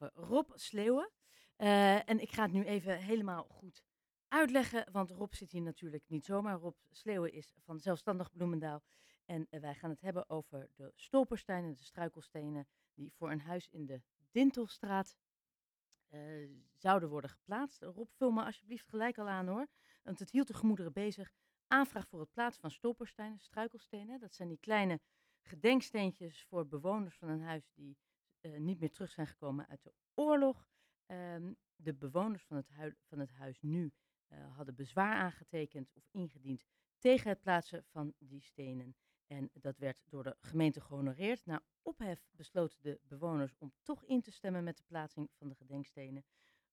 over Rob Sleeuwen. Eh, en ik ga het nu even helemaal goed uitleggen, want Rob zit hier natuurlijk niet zomaar. Rob Sleeuwen is van Zelfstandig Bloemendaal. En eh, wij gaan het hebben over de stolperstenen, de struikelstenen, die voor een huis in de Dintelstraat eh, zouden worden geplaatst. Rob, vul me alsjeblieft gelijk al aan hoor, want het hield de gemoederen bezig. Aanvraag voor het plaatsen van stolperstenen, struikelstenen. Dat zijn die kleine gedenksteentjes voor bewoners van een huis die eh, niet meer terug zijn gekomen uit de oorlog. Ehm, de bewoners van het, van het huis nu uh, hadden bezwaar aangetekend of ingediend tegen het plaatsen van die stenen. En dat werd door de gemeente gehonoreerd. Na ophef besloten de bewoners om toch in te stemmen met de plaatsing van de gedenkstenen.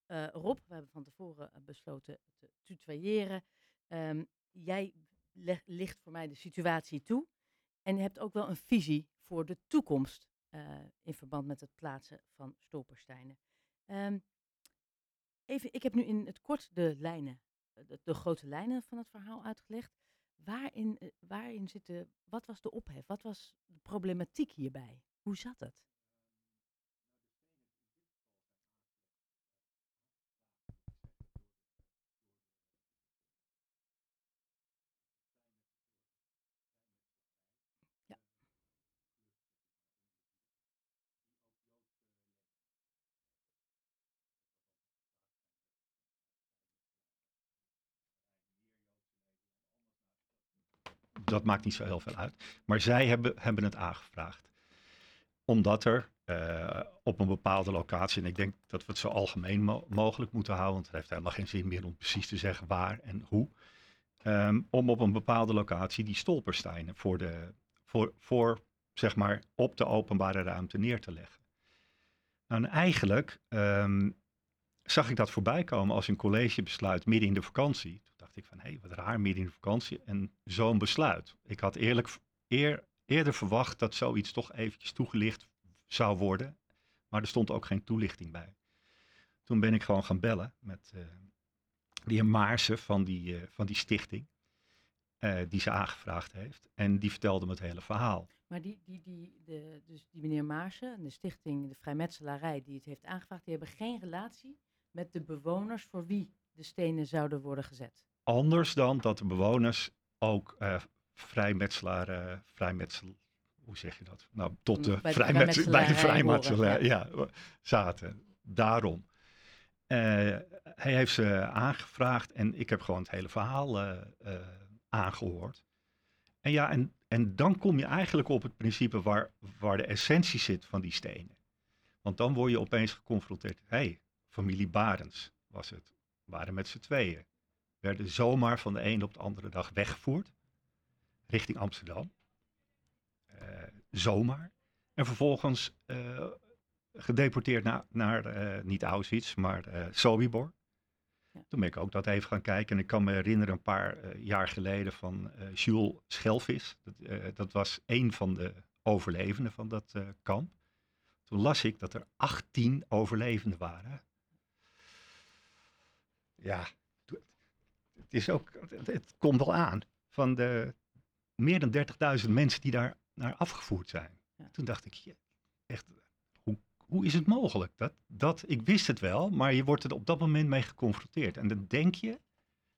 Uh, Rob, we hebben van tevoren besloten te tutoyeren. Um, jij ligt voor mij de situatie toe. En hebt ook wel een visie voor de toekomst uh, in verband met het plaatsen van stolpersteinen. Um, even, ik heb nu in het kort de lijnen, de, de grote lijnen van het verhaal uitgelegd. Waarin, uh, waarin zit de, wat was de ophef? Wat was de problematiek hierbij? Hoe zat het? Dat maakt niet zo heel veel uit. Maar zij hebben, hebben het aangevraagd. Omdat er uh, op een bepaalde locatie, en ik denk dat we het zo algemeen mo mogelijk moeten houden, want het heeft helemaal geen zin meer om precies te zeggen waar en hoe. Um, om op een bepaalde locatie die stolpersteinen voor, de, voor, voor zeg maar op de openbare ruimte neer te leggen. Nou, en eigenlijk um, zag ik dat voorbij komen als een collegebesluit midden in de vakantie. Dacht ik van, hé, hey, wat raar, midden in de vakantie. En zo'n besluit. Ik had eerlijk eer, eerder verwacht dat zoiets toch eventjes toegelicht zou worden. Maar er stond ook geen toelichting bij. Toen ben ik gewoon gaan bellen met uh, heer Maarsen van die, uh, van die stichting. Uh, die ze aangevraagd heeft. En die vertelde me het hele verhaal. Maar die, die, die, de, dus die meneer Maarsen, de stichting, de vrijmetselarij die het heeft aangevraagd, die hebben geen relatie met de bewoners voor wie de stenen zouden worden gezet. Anders dan dat de bewoners ook uh, vrijmetselaar, uh, vrijmetsel, hoe zeg je dat? Nou, tot de, bij de vrijmetselaar, bij de vrijmetselaar ja. ja. zaten. Daarom. Uh, hij heeft ze aangevraagd en ik heb gewoon het hele verhaal aangehoord. En ja, en, en dan kom je eigenlijk op het principe waar, waar de essentie zit van die stenen. Want dan word je opeens geconfronteerd. Hé, hey, familie Barens was het. Waren met z'n tweeën. Werden zomaar van de ene op de andere dag weggevoerd. Richting Amsterdam. Uh, zomaar. En vervolgens uh, gedeporteerd naar, naar uh, niet Auschwitz, maar Sobibor. Ja. Toen ben ik ook dat even gaan kijken. En ik kan me herinneren een paar jaar geleden van Jules Schelvis. Dat, dat, was een van de overlevenden van dat kamp. Toen las ik dat er 18 overlevenden waren ja, is ook, het, komt wel aan van de meer dan 30.000 mensen die daar naar afgevoerd zijn. Toen dacht ik, echt, hoe, hoe is het mogelijk? Dat, dat, ik wist het wel, maar je wordt er op dat moment mee geconfronteerd. En dan denk je,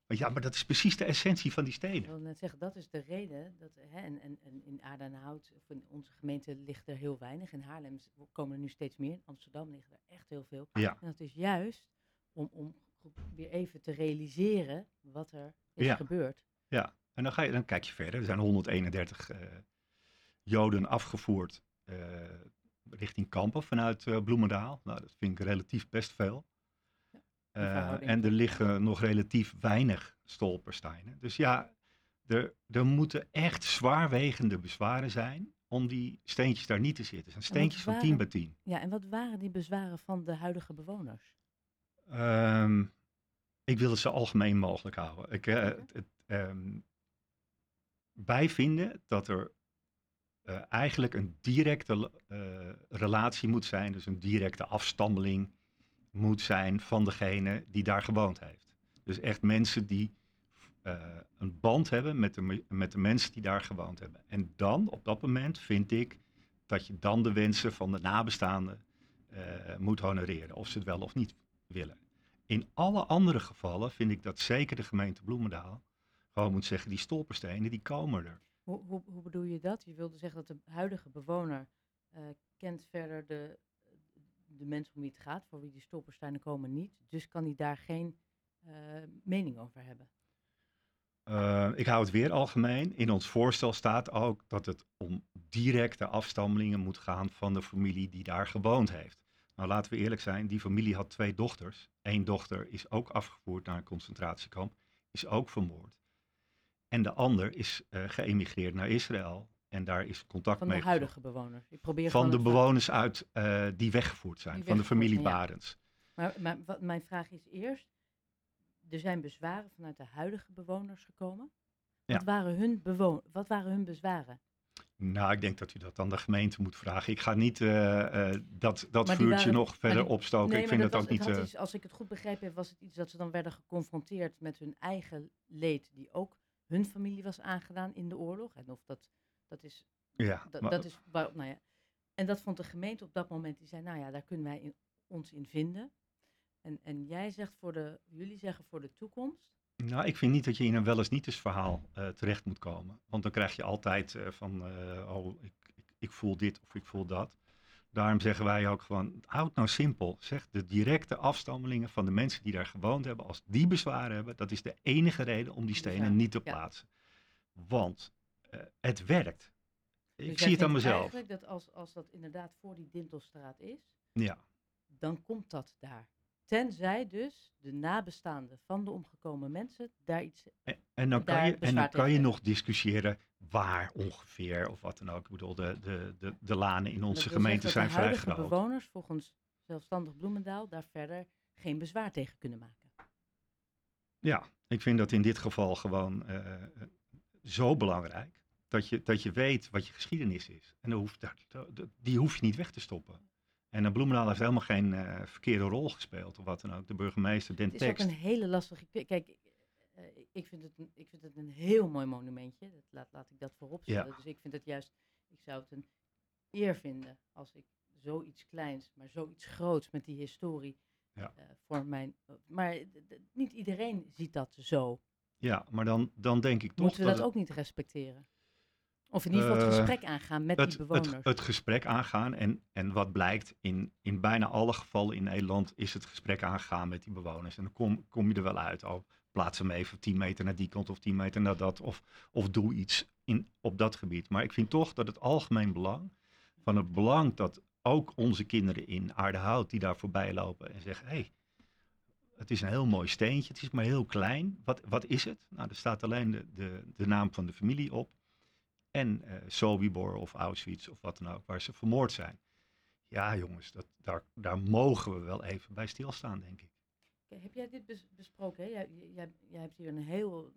ja, maar dat is precies de essentie van die steden. Ik wil net zeggen, dat is de reden. Dat, hè, en, en, en in Aardenhout, of in onze gemeente, ligt er heel weinig. In Haarlem komen er nu steeds meer. In Amsterdam liggen er echt heel veel. Ja. En dat is juist om, om weer even te realiseren wat er is ja. gebeurd. Ja, en dan, ga je, dan kijk je verder. Er zijn 131 uh, eh, Joden afgevoerd uh, richting kampen vanuit uh, Bloemendaal. Nou, dat vind ik relatief best veel. Ja, en er liggen nog relatief weinig stolpersteinen. Dus ja, er, er moeten echt zwaarwegende bezwaren zijn om die steentjes daar niet te zitten. Het zijn steentjes van 10 bij 10. Ja, en wat waren die bezwaren van de huidige bewoners? Um, ik wil het zo algemeen mogelijk houden. Ik, uh, het, um, wij vinden dat er uh, eigenlijk een directe uh, relatie moet zijn, dus een directe afstammeling moet zijn van degene die daar gewoond heeft. Dus echt mensen die een band hebben met de, met de mensen die daar gewoond hebben. En dan, op dat moment, vind ik dat je dan de wensen van de nabestaanden moet honoreren, of ze het wel of niet willen. In alle andere gevallen vind ik dat zeker de gemeente Bloemendaal gewoon moet zeggen, die stolperstenen, die komen er. Hoe, hoe, hoe bedoel je dat? Je wilde zeggen dat de huidige bewoner uh, kent verder de, de mensen om wie het gaat, voor wie die stolpersteinen komen niet. Dus kan hij daar geen uh, mening over hebben. Uh, ik hou het weer algemeen. In ons voorstel staat ook dat het om directe afstammelingen moet gaan van de familie die daar gewoond heeft. Nou, laten we eerlijk zijn, die familie had twee dochters. Eén dochter is ook afgevoerd naar een concentratiekamp, is ook vermoord. En de ander is uh, geëmigreerd naar Israël en daar is contact mee. Van de huidige bewoners. Ik probeer van de bewoners uit uh, die weggevoerd zijn, van de familie Barends. Maar, maar wat, mijn vraag is eerst, er zijn bezwaren vanuit de huidige bewoners gekomen. Wat, waren, hun bewoon wat waren hun bezwaren? Nou, ik denk dat u dat aan de gemeente moet vragen. Ik ga niet uh, uh, dat, dat vuurtje nog verder die, opstoken. Nee, ik vind dat, dat ook niet. Iets, als ik het goed begrepen heb, was het iets dat ze dan werden geconfronteerd met hun eigen leed, die ook hun familie was aangedaan in de oorlog. En of dat, dat is. Ja, dat, dat is. Nou ja. En dat vond de gemeente op dat moment, die zei, nou ja, daar kunnen wij in, ons in vinden. En, en jij zegt voor de, jullie zeggen voor de toekomst. Nou, ik vind niet dat je in een wel eens niet eens verhaal uh, terecht moet komen. Want dan krijg je altijd uh, van, uh, oh, ik, ik, ik, voel dit of ik voel dat. Daarom zeggen wij ook gewoon, houd nou simpel. Zeg, de directe afstammelingen van de mensen die daar gewoond hebben, als die bezwaren hebben, dat is de enige reden om die stenen niet te plaatsen. Want het werkt. ik dus zie het aan mezelf. Eigenlijk dat als, als dat inderdaad voor die Dintelstraat is, ja. dan komt dat daar. Tenzij dus de nabestaanden van de omgekomen mensen daar iets. En, en dan kan je, en dan kan je nog discussiëren waar ongeveer of wat dan ook. Ik bedoel, de, de, de, de lanen in onze gemeente zijn vrij groot. De bewoners volgens zelfstandig Bloemendaal daar verder geen bezwaar tegen kunnen maken. Ja, ik vind dat in dit geval gewoon uh, zo belangrijk. Dat je, dat je weet wat je geschiedenis is. En dan hoeft, die hoef je niet weg te stoppen. En uh, Bloemendaal heeft helemaal geen uh, verkeerde rol gespeeld of wat dan ook. De burgemeester, Den Het is ook een hele lastige... Kijk, uh, ik, vind het een, ik vind het een heel mooi monumentje. Dat, laat, laat ik dat voorop stellen. Ja. Dus ik vind het juist... Ik zou het een eer vinden als ik zoiets kleins, maar zoiets groots met die historie ja. voor mijn... Maar niet iedereen ziet dat zo. Ja, maar dan, dan denk ik toch... Moeten we dat, dat ook niet respecteren? Of in ieder geval het eh, gesprek aangaan met het, die bewoners. Het, het, gesprek aangaan en, en wat blijkt, in, in bijna alle gevallen in Nederland is het gesprek aangaan met die bewoners. En dan kom, kom je er wel uit. Oh, plaats hem even 10 meter naar die kant of 10 meter naar dat. Of, of doe iets in, op dat gebied. Maar ik vind toch dat het algemeen belang, van het belang dat ook onze kinderen in Aardehout die daar voorbij lopen en zeggen, hé, hey, het is een heel mooi steentje, het is maar heel klein. Wat, wat is het? Nou, er staat alleen de, de, de naam van de familie op en uh, Sobibor of Auschwitz of wat dan ook, waar ze vermoord zijn. Ja, jongens, dat, daar, daar mogen we wel even bij stilstaan, denk ik. heb jij dit besproken? Hè? Jij, jij, jij, hebt hier een heel,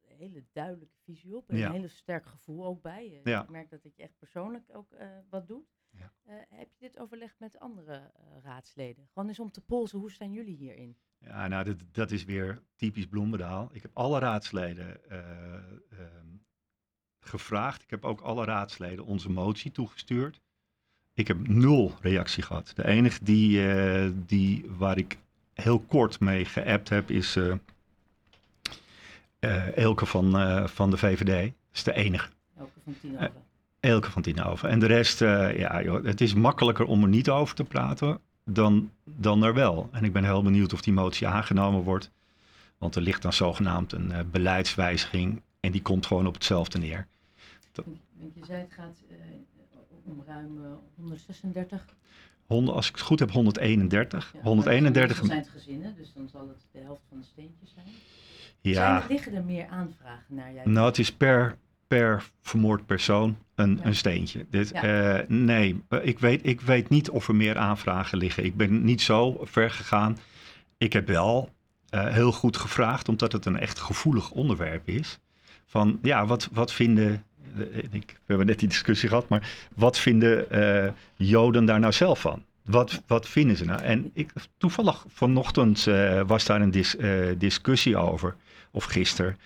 hele duidelijke visie op en een hele sterk gevoel ook bij. Ja. Ik merk dat het je echt persoonlijk ook uh, wat doet. Ja. Uh, heb je dit overlegd met andere raadsleden? Gewoon eens om te polsen, hoe staan jullie hierin? Ja, nou, dat, dat is weer typisch Bloemendaal. Ik heb alle raadsleden ehm, gevraagd. Ik heb ook alle raadsleden onze motie toegestuurd. Ik heb nul reactie gehad. De enige die, uh, die waar ik heel kort mee geappt heb is uh, uh, Elke van, van de VVD. Dat is de enige. Elke van Tienhoven. Elke van Tienhoven. En de rest, ja joh, het is makkelijker om er niet over te praten dan, dan er wel. En ik ben heel benieuwd of die motie aangenomen wordt. Want er ligt dan zogenaamd een beleidswijziging en die komt gewoon op hetzelfde neer. Je zei het gaat uh, om ruim 136. 100, als ik het goed heb, 131. Ja, 131. zijn het gezinnen, dus dan zal het de helft van de steentjes zijn. Ja. Zijn, liggen er meer aanvragen naar jij? Nou, het is per, per vermoord persoon een, ja. een steentje. Dit, ja. uh, nee, ik weet, ik weet niet of er meer aanvragen liggen. Ik ben niet zo ver gegaan. Ik heb wel uh, heel goed gevraagd, omdat het een echt gevoelig onderwerp is. Van ja, wat, wat vinden ik, we hebben net die discussie gehad, maar wat vinden uh, Joden daar nou zelf van? Wat, wat vinden ze nou? En ik, toevallig vanochtend uh, was daar een dis, uh, discussie over, of gisteren.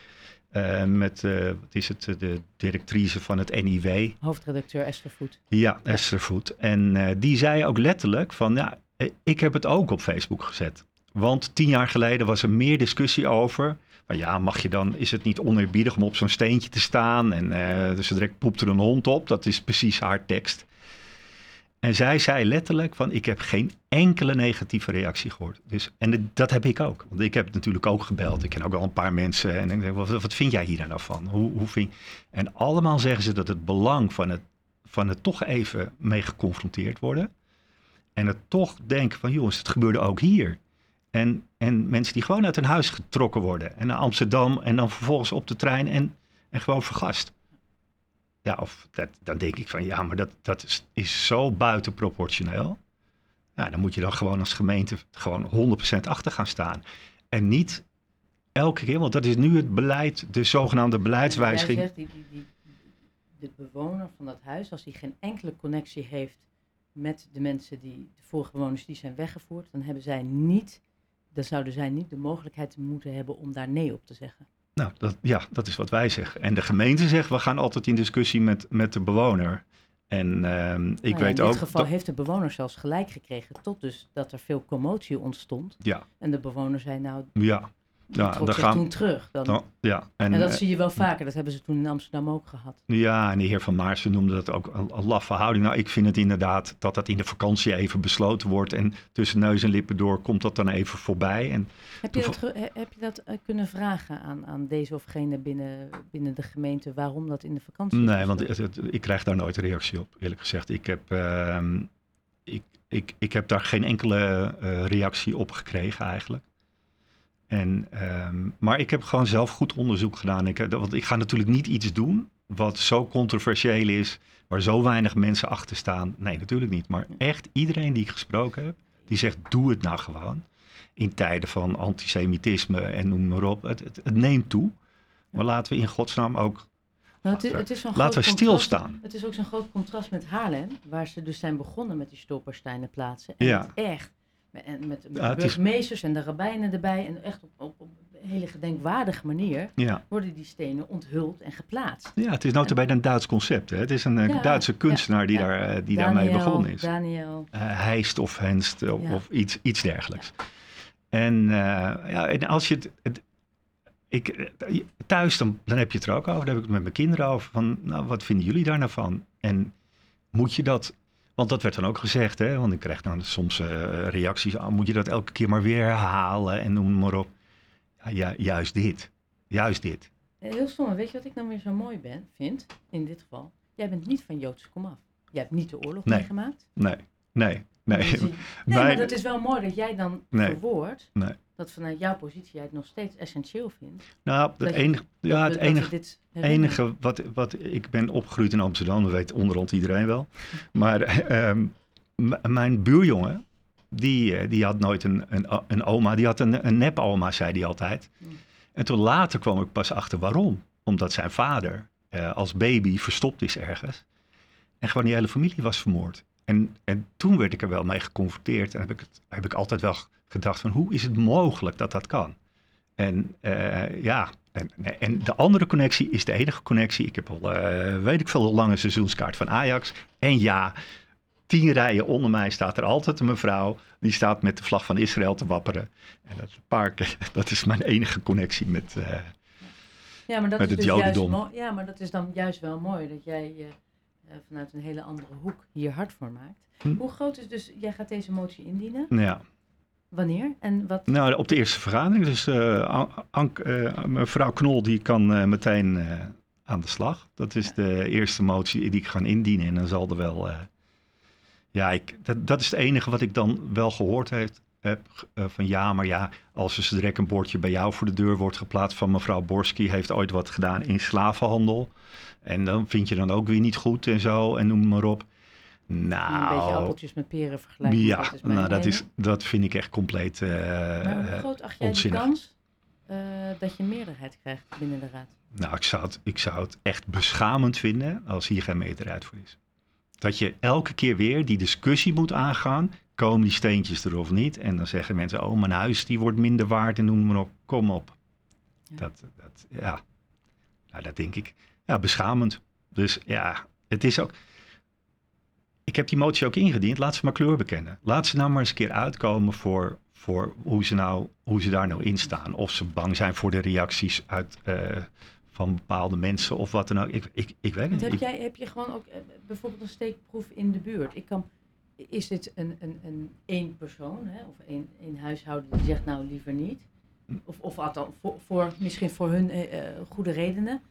Uh, met, uh, wat is het, de directrice van het NIW. Hoofdredacteur Esther Voet. Ja, Esther Voet. En uh, die zei ook letterlijk van, ja, ik heb het ook op Facebook gezet. Want tien jaar geleden was er meer discussie over. Maar ja, mag je dan, is het niet oneerbiedig om op zo'n steentje te staan? En dus direct poept er een hond op. Dat is precies haar tekst. En zij zei letterlijk van ik heb geen enkele negatieve reactie gehoord. Dus, en dat heb ik ook. Want ik heb natuurlijk ook gebeld. Ik ken ook al een paar mensen. En ik denk, wat, wat vind jij hier nou van? Hoe, hoe vind... En allemaal zeggen ze dat het belang van het, van het toch even mee geconfronteerd worden. En het toch denken van jongens, het gebeurde ook hier. En, en mensen die gewoon uit hun huis getrokken worden. En naar Amsterdam en dan vervolgens op de trein en, en gewoon vergast. Ja, of dat, dan denk ik van ja, maar dat, dat is, is zo buitenproportioneel. Ja, dan moet je dan gewoon als gemeente gewoon 100% achter gaan staan. En niet elke keer, want dat is nu het beleid, de zogenaamde beleidswijziging. Zegt, die, die, die, de bewoner van dat huis, als hij geen enkele connectie heeft met de mensen die, de vorige bewoners die zijn weggevoerd, dan hebben zij niet, dan zouden zij niet de mogelijkheid moeten hebben om daar nee op te zeggen. Nou, dat, ja, dat is wat wij zeggen. En de gemeente zegt, we gaan altijd in discussie met, met de bewoner. En uh, ik nou weet ook... In dit geval heeft de bewoner zelfs gelijk gekregen, tot dus dat er veel commotie ontstond. Ja. En de bewoner zei nou, ja. Ja, dan gaan, toen terug. Dan. dan ja, en, en, dat zie je wel vaker. Dat hebben ze toen in Amsterdam ook gehad. Ja, en de heer Van Maarsen noemde dat ook een, een laffe houding. Nou, ik vind het inderdaad dat dat in de vakantie even besloten wordt. En tussen neus en lippen door komt dat dan even voorbij. En heb, je dat, heb je dat uh, kunnen vragen aan, aan deze of gene binnen, binnen de gemeente waarom dat in de vakantie Nee, want het, het, ik krijg daar nooit reactie op, eerlijk gezegd. Ik heb, uh, ik, ik, ik heb daar geen enkele uh, reactie op gekregen eigenlijk. En, um, maar ik heb gewoon zelf goed onderzoek gedaan. Ik, want ik ga natuurlijk niet iets doen wat zo controversieel is, waar zo weinig mensen achter staan. Nee, natuurlijk niet. Maar echt iedereen die ik gesproken heb, die zegt: doe het nou gewoon. In tijden van antisemitisme en noem maar op. Het, het, het neemt toe. Maar laten we in godsnaam ook. Nou, het, het is laten we stilstaan. Het is ook zo'n groot contrast met Haarlem, waar ze dus zijn begonnen met die Stolpersteinen plaatsen. En ja. echt en met, met ja, burgemeesters en de rabbijnen erbij. En echt op, op, op een hele gedenkwaardige manier ja. worden die stenen onthuld en geplaatst. Ja, het is nou bij een Duits concept. Hè? Het is een Duitse kunstenaar die, daar, uh, die daarmee begonnen is. Daniel. Uh, Heist of Henst of, of iets, iets dergelijks. En, ja, en als je het, het ik, thuis, dan, dan heb je het er ook over. Daar heb ik het met mijn kinderen over. Van, nou, wat vinden jullie daar nou van? En moet je dat want dat werd dan ook gezegd, hè? want ik krijg dan soms uh, reacties aan, moet je dat elke keer maar weer herhalen en noem maar op. Ja, juist dit. Juist dit. Heel stom, weet je wat ik nou weer zo mooi ben, vind, in dit geval? Jij bent niet van Joodse komaf. Jij hebt niet de oorlog nee. meegemaakt. Nee, nee, nee. Nee, nee maar dat is wel mooi dat jij dan nee. verwoordt nee dat vanuit jouw positie jij het nog steeds essentieel vindt. Nou, het enige, ja, het enige, enige wat, wat ik ben opgegroeid in Amsterdam, dat weet onderhand iedereen wel. Maar um, mijn buurjongen, die, eh, die had nooit een, een, een oma, die had een, een nep-oma, zei hij altijd. En toen later kwam ik pas achter waarom. Omdat zijn vader uh, als baby verstopt is ergens. En gewoon die hele familie was vermoord. En, en toen werd ik er wel mee geconfronteerd. En heb ik, het, heb ik altijd wel gedacht van hoe is het mogelijk dat dat kan? En uh, ja, en, en, de andere connectie is de enige connectie. Ik heb al, uh, weet ik veel, een lange seizoenskaart van Ajax. En ja, tien rijen onder mij staat er altijd een mevrouw. Die staat met de vlag van Israël te wapperen. En dat park, dat is mijn enige connectie met, uh, ja, maar dat met is het dus jodendom. ja, maar dat is dan juist wel mooi dat jij vanuit een hele andere hoek hier hard voor maakt. Hm? Hoe groot is dus, jij gaat deze motie indienen? Ja. Wanneer en wat? Nou, op de eerste vergadering. Dus uh, Ank, uh, mevrouw Knol die kan uh, meteen aan de slag. Dat is ja. de eerste motie die ik ga indienen. En dan zal er wel... ja, ik, dat, dat, is het enige wat ik dan wel gehoord heeft, heb. van ja, maar ja, als er direct een bordje bij jou voor de deur wordt geplaatst van mevrouw Borski heeft ooit wat gedaan in slavenhandel. En dan vind je dan ook weer niet goed en zo en noem maar op. Nou, een beetje appeltjes met peren vergelijken. Ja, dat, is nou, dat, is, dat vind ik echt compleet uh, Maar hoe groot acht jij de kans uh, dat je meerderheid krijgt binnen de raad? Nou, ik zou, het, ik zou het echt beschamend vinden als hier geen meerderheid voor is. Dat je elke keer weer die discussie moet aangaan. Komen die steentjes er of niet? En dan zeggen mensen, oh, mijn huis die wordt minder waard en noem maar op. Kom op. Ja. Dat, dat, ja. Ja, dat denk ik. Ja, beschamend. Dus ja, het is ook. Ik heb die motie ook ingediend. Laat ze maar kleur bekennen. Laat ze nou maar eens een keer uitkomen voor, voor hoe, ze nou, hoe ze daar nou in staan. Of ze bang zijn voor de reacties uit, uh, van bepaalde mensen of wat dan ook. Ik, ik, ik weet het niet. Heb, jij, heb je gewoon ook uh, bijvoorbeeld een steekproef in de buurt? Ik kan, is dit een, een, een één persoon hè, of één, één huishouden die zegt nou liever niet? Of, of althans, voor, voor, misschien voor hun uh, goede redenen.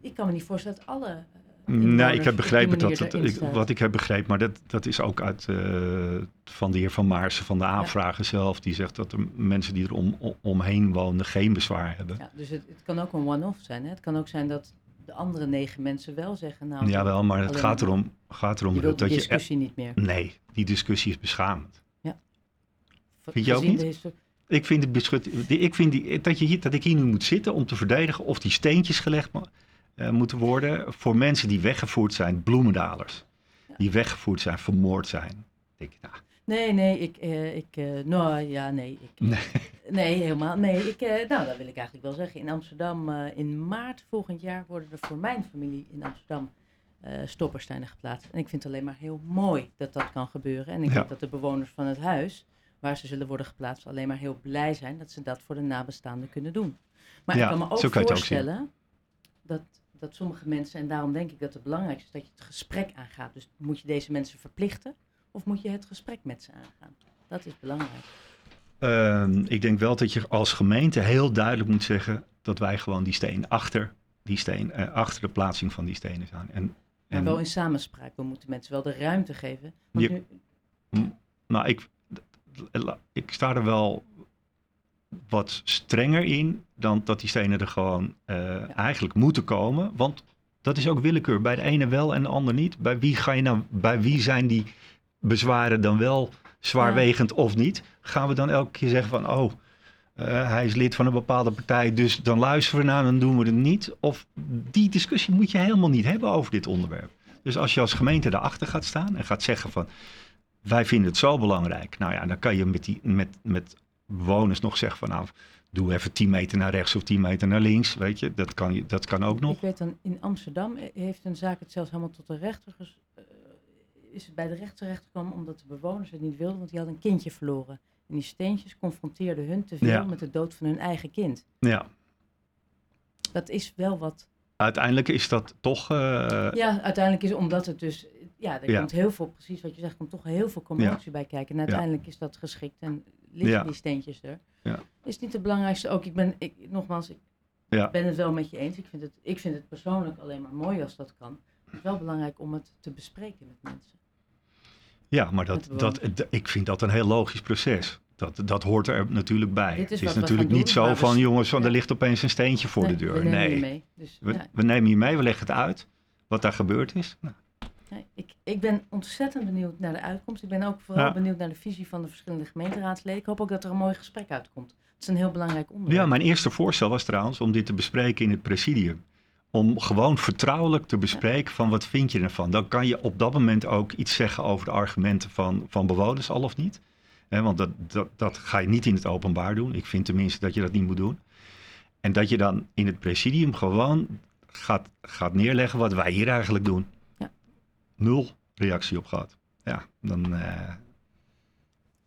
Ik kan me niet voorstellen dat alle Nee, ik heb begrepen dat ik, wat ik heb begrepen, maar dat, dat is ook uit uh, van de heer Van Maarsen van de aanvrager zelf. Die zegt dat de mensen die er om, omheen wonen geen bezwaar hebben. Ja, dus het, het kan ook een one-off zijn. Hè? Het kan ook zijn dat de andere negen mensen wel zeggen. Nou, ja, wel, maar het gaat erom, gaat erom je dat die discussie niet meer. Nee, die discussie is beschamend. Ja. Vind je ook niet? Ik vind, het beschut, ik vind die, dat, je hier, dat ik hier nu moet zitten om te verdedigen of die steentjes gelegd uh, moeten worden voor mensen die weggevoerd zijn, bloemendalers. Die weggevoerd zijn, vermoord zijn. Denk ik, nou. Nee, nee, ik, uh, ik uh, nou ja, nee. Ik, nee. nee. helemaal, nee. Ik, nou, dat wil ik eigenlijk wel zeggen. In Amsterdam, in maart volgend jaar worden er voor mijn familie in Amsterdam stoppersteinen geplaatst. En ik vind het alleen maar heel mooi dat dat kan gebeuren. En ik denk dat de bewoners van het huis, waar ze zullen worden geplaatst, alleen maar heel blij zijn dat ze dat voor de nabestaanden kunnen doen. Maar ik kan me ook voorstellen ook dat dat sommige mensen, en daarom denk ik dat het belangrijkste is dat je het gesprek aangaat. Dus moet je deze mensen verplichten of moet je het gesprek met ze aangaan? Dat is belangrijk. Uh, ik denk wel dat je als gemeente heel duidelijk moet zeggen dat wij gewoon die steen achter, die steen, uh, achter de plaatsing van die stenen staan. En, maar wel in samenspraak. We moeten mensen wel de ruimte geven. Je, nu... Nou, ik, ik sta er wel wat strenger in dan dat die stenen er gewoon uh, eigenlijk moeten komen. Want dat is ook willekeur. Bij de ene wel en de ander niet. Bij wie, ga je nou, bij wie zijn die bezwaren dan wel zwaarwegend of niet? Gaan we dan elke keer zeggen van, oh, uh, hij is lid van een bepaalde partij, dus dan luisteren we naar en dan doen we het niet? Of die discussie moet je helemaal niet hebben over dit onderwerp. Dus als je als gemeente daarachter gaat staan en gaat zeggen van, wij vinden het zo belangrijk. Nou ja, dan kan je met, die, met, met bewoners nog zeggen van nou, doe even 10 meter naar rechts of 10 meter naar links. Weet je, dat kan, dat kan ook nog. Ik weet dan, in Amsterdam heeft een zaak het zelfs helemaal tot de rechter uh, is het bij de rechter terechtgekomen omdat de bewoners het niet wilden, want die hadden een kindje verloren. En die steentjes confronteerden hun te veel met de dood van hun eigen kind. Ja. Dat is wel wat. Uiteindelijk is dat toch. Uh... Ja, uiteindelijk is omdat het dus. Ja, er komt heel veel, precies wat je zegt, komt toch heel veel commotie bij kijken. En uiteindelijk is dat geschikt en liggen die steentjes er. Ja. Is niet het belangrijkste ook. Ik ben, ik, nogmaals, ik ja. ben het wel met je eens. Ik vind, het, ik vind het persoonlijk alleen maar mooi als dat kan. Het is wel belangrijk om het te bespreken met mensen. Ja, maar dat, dat, ik vind dat een heel logisch proces. Dat, dat hoort er natuurlijk bij. het is natuurlijk niet zo van, jongens, van, er ligt opeens een steentje voor de deur. We nemen nee, mee. Dus, we, we, nemen je mee, we leggen het uit, wat daar gebeurd is. Nou, ik, ik ben ontzettend benieuwd naar de uitkomst. Ik ben ook vooral benieuwd naar de visie van de verschillende gemeenteraadsleden. Ik hoop ook dat er een mooi gesprek uitkomt. Het is een heel belangrijk onderwerp. Ja, mijn eerste voorstel was trouwens om dit te bespreken in het presidium. Om gewoon vertrouwelijk te bespreken van wat vind je ervan. Dan kan je op dat moment ook iets zeggen over de argumenten van, van bewoners, al of niet. want dat, dat, dat ga je niet in het openbaar doen. Ik vind tenminste dat je dat niet moet doen. En dat je dan in het presidium gewoon gaat, gaat neerleggen wat wij hier eigenlijk doen nul reactie op gehad. Ja, dan... Uh,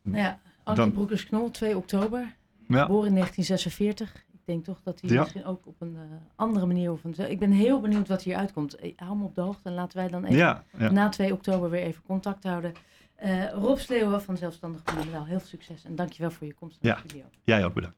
nou ja, Ankie Broekers-Knol, 2 oktober. Ja. Geboren in 1946. Ik denk toch dat hij misschien ook op een uh, andere manier... Of een, ik ben heel benieuwd wat hier uitkomt. hou me op de hoogte en laten wij dan even na 2 oktober weer even contact houden. Uh, Rob Sleeuwen van Zelfstandig Bloemendaal, heel veel succes en dankjewel voor je komst naar de video. Jij ook bedankt.